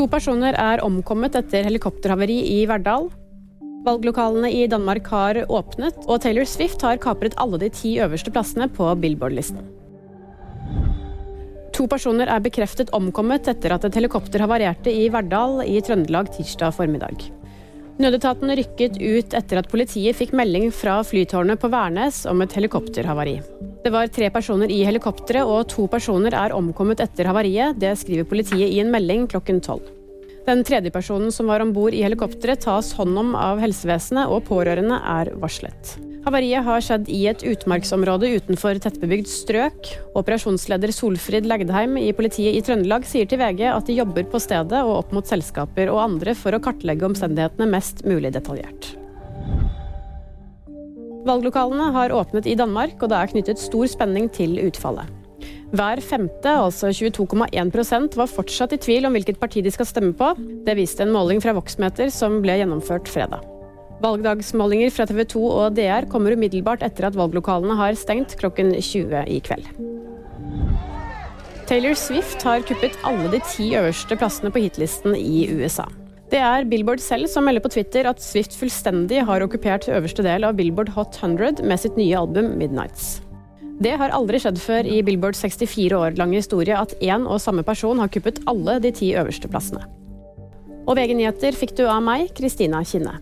To personer er omkommet etter helikopterhavari i Verdal. Valglokalene i Danmark har åpnet, og Taylor Swift har kapret alle de ti øverste plassene på Billboard-listen. To personer er bekreftet omkommet etter at et helikopter havarerte i Verdal i Trøndelag tirsdag formiddag. Nødetaten rykket ut etter at politiet fikk melding fra flytårnet på Værnes om et helikopterhavari. Det var tre personer i helikopteret, og to personer er omkommet etter havariet. Det skriver politiet i en melding klokken tolv. Den tredje personen som var om bord i helikopteret, tas hånd om av helsevesenet, og pårørende er varslet. Havariet har skjedd i et utmarksområde utenfor tettbebygd strøk. Operasjonsleder Solfrid Legdheim i politiet i Trøndelag sier til VG at de jobber på stedet og opp mot selskaper og andre for å kartlegge omstendighetene mest mulig detaljert. Valglokalene har åpnet i Danmark, og det er knyttet stor spenning til utfallet. Hver femte, altså 22,1% var fortsatt i tvil om hvilket parti de skal stemme på. Det viste en måling fra Voxmeter som ble gjennomført fredag. Valgdagsmålinger fra TV 2 og DR kommer umiddelbart etter at valglokalene har stengt klokken 20 i kveld. Taylor Swift har kuppet alle de ti øverste plassene på hitlisten i USA. Det er Billboard selv som melder på Twitter at Swift fullstendig har okkupert øverste del av Billboard Hot 100 med sitt nye album Midnights. Det har aldri skjedd før i Billboards 64 år lange historie at én og samme person har kuppet alle de ti øverste plassene. Og VG nyheter fikk du av meg, Kristina Kinne.